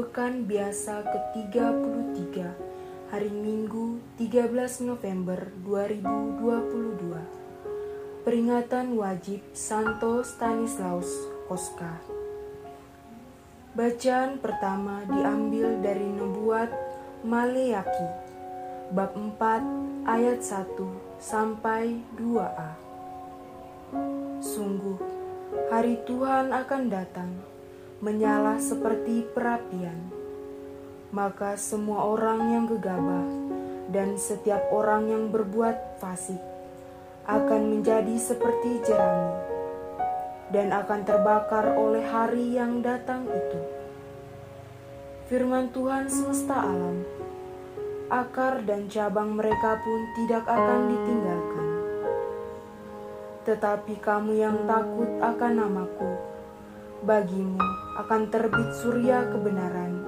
pekan biasa ke-33 hari Minggu 13 November 2022 Peringatan wajib Santo Stanislaus Koska. Bacaan pertama diambil dari Nubuat Maleaki bab 4 ayat 1 sampai 2a Sungguh hari Tuhan akan datang menyala seperti perapian. Maka semua orang yang gegabah dan setiap orang yang berbuat fasik akan menjadi seperti jerami dan akan terbakar oleh hari yang datang itu. Firman Tuhan semesta alam, akar dan cabang mereka pun tidak akan ditinggalkan. Tetapi kamu yang takut akan namaku, bagimu akan terbit surya kebenaran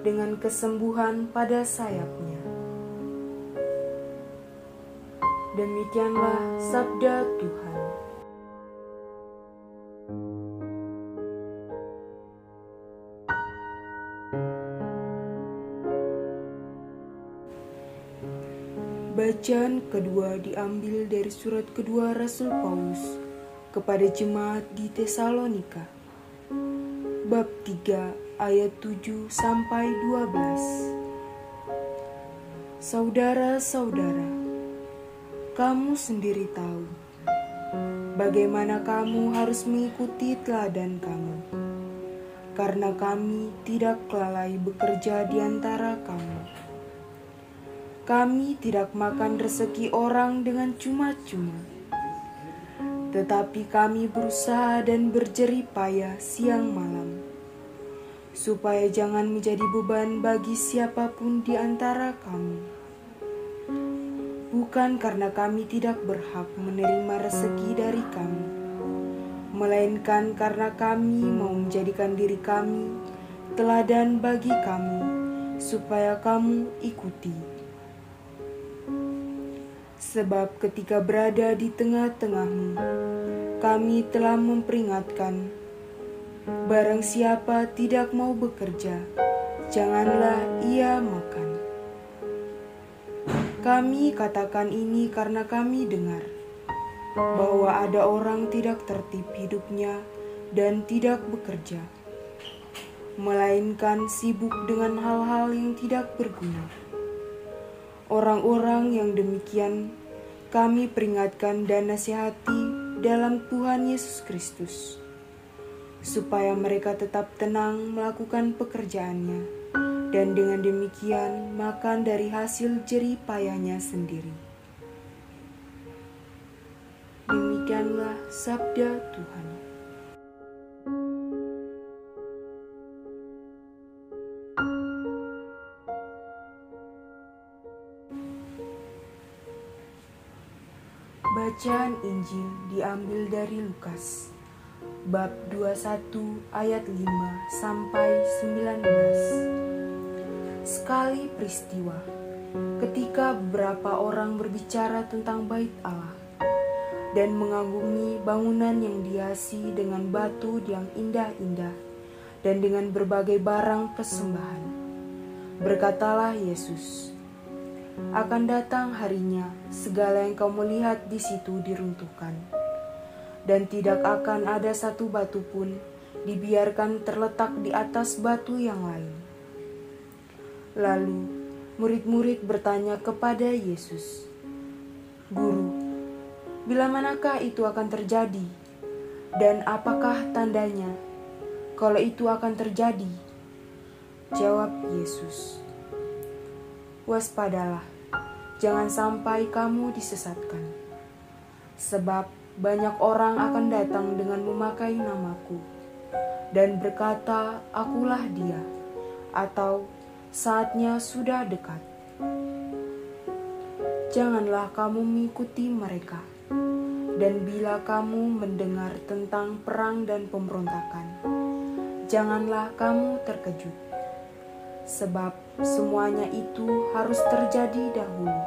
dengan kesembuhan pada sayapnya. Demikianlah sabda Tuhan. Bacaan kedua diambil dari surat kedua Rasul Paulus kepada jemaat di Tesalonika bab 3 ayat 7 sampai 12. Saudara-saudara, kamu sendiri tahu bagaimana kamu harus mengikuti teladan kamu. Karena kami tidak lalai bekerja di antara kamu. Kami tidak makan rezeki orang dengan cuma-cuma tetapi kami berusaha dan berjerih payah siang malam, supaya jangan menjadi beban bagi siapa pun di antara kamu. Bukan karena kami tidak berhak menerima rezeki dari kamu, melainkan karena kami mau menjadikan diri kami teladan bagi kamu, supaya kamu ikuti. Sebab ketika berada di tengah-tengahmu, kami telah memperingatkan, barang siapa tidak mau bekerja, janganlah ia makan. Kami katakan ini karena kami dengar bahwa ada orang tidak tertib hidupnya dan tidak bekerja, melainkan sibuk dengan hal-hal yang tidak berguna. Orang-orang yang demikian kami peringatkan dan nasihati dalam Tuhan Yesus Kristus, supaya mereka tetap tenang melakukan pekerjaannya, dan dengan demikian makan dari hasil jerih payahnya sendiri. Demikianlah sabda Tuhan. Bacaan Injil diambil dari Lukas bab 21 ayat 5 sampai 19. Sekali peristiwa ketika beberapa orang berbicara tentang bait Allah dan mengagumi bangunan yang dihiasi dengan batu yang indah-indah dan dengan berbagai barang persembahan. Berkatalah Yesus, akan datang harinya segala yang kamu lihat di situ diruntuhkan, dan tidak akan ada satu batu pun dibiarkan terletak di atas batu yang lain. Lalu murid-murid bertanya kepada Yesus, "Guru, bila manakah itu akan terjadi, dan apakah tandanya kalau itu akan terjadi?" Jawab Yesus, "Waspadalah." jangan sampai kamu disesatkan. Sebab banyak orang akan datang dengan memakai namaku dan berkata, "Akulah Dia," atau "Saatnya sudah dekat." Janganlah kamu mengikuti mereka. Dan bila kamu mendengar tentang perang dan pemberontakan, janganlah kamu terkejut sebab semuanya itu harus terjadi dahulu.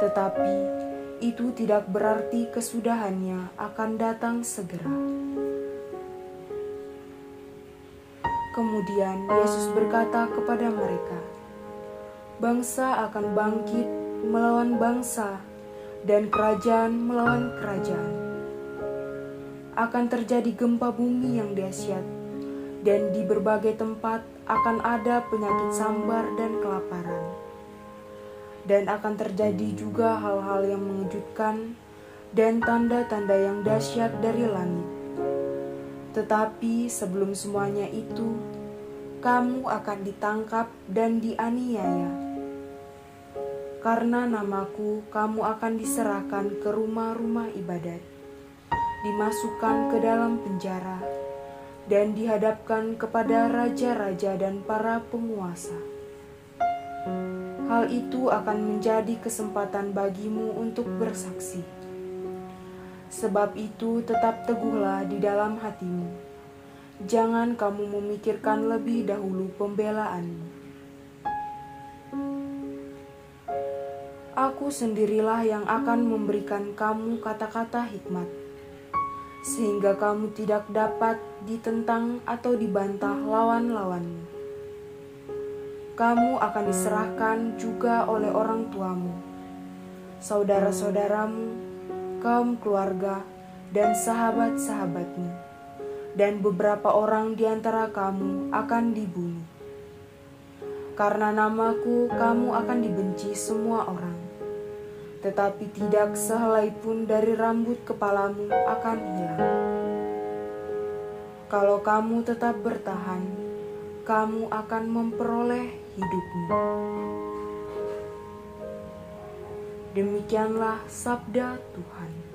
Tetapi itu tidak berarti kesudahannya akan datang segera. kemudian Yesus berkata kepada mereka, "Bangsa akan bangkit melawan bangsa, dan kerajaan melawan kerajaan. Akan terjadi gempa bumi yang dahsyat, dan di berbagai tempat akan ada penyakit sambar dan kelaparan. Dan akan terjadi juga hal-hal yang mengejutkan dan tanda-tanda yang dahsyat dari langit. Tetapi sebelum semuanya itu, kamu akan ditangkap dan dianiaya. Karena namaku, kamu akan diserahkan ke rumah-rumah ibadat, dimasukkan ke dalam penjara, dan dihadapkan kepada raja-raja dan para penguasa. Hal itu akan menjadi kesempatan bagimu untuk bersaksi. Sebab itu, tetap teguhlah di dalam hatimu. Jangan kamu memikirkan lebih dahulu pembelaanmu. Aku sendirilah yang akan memberikan kamu kata-kata hikmat sehingga kamu tidak dapat ditentang atau dibantah lawan-lawanmu. Kamu akan diserahkan juga oleh orang tuamu, saudara-saudaramu, kaum keluarga, dan sahabat-sahabatmu, dan beberapa orang di antara kamu akan dibunuh. Karena namaku, kamu akan dibenci semua orang tetapi tidak sehelai pun dari rambut kepalamu akan hilang. Kalau kamu tetap bertahan, kamu akan memperoleh hidupmu. Demikianlah sabda Tuhan.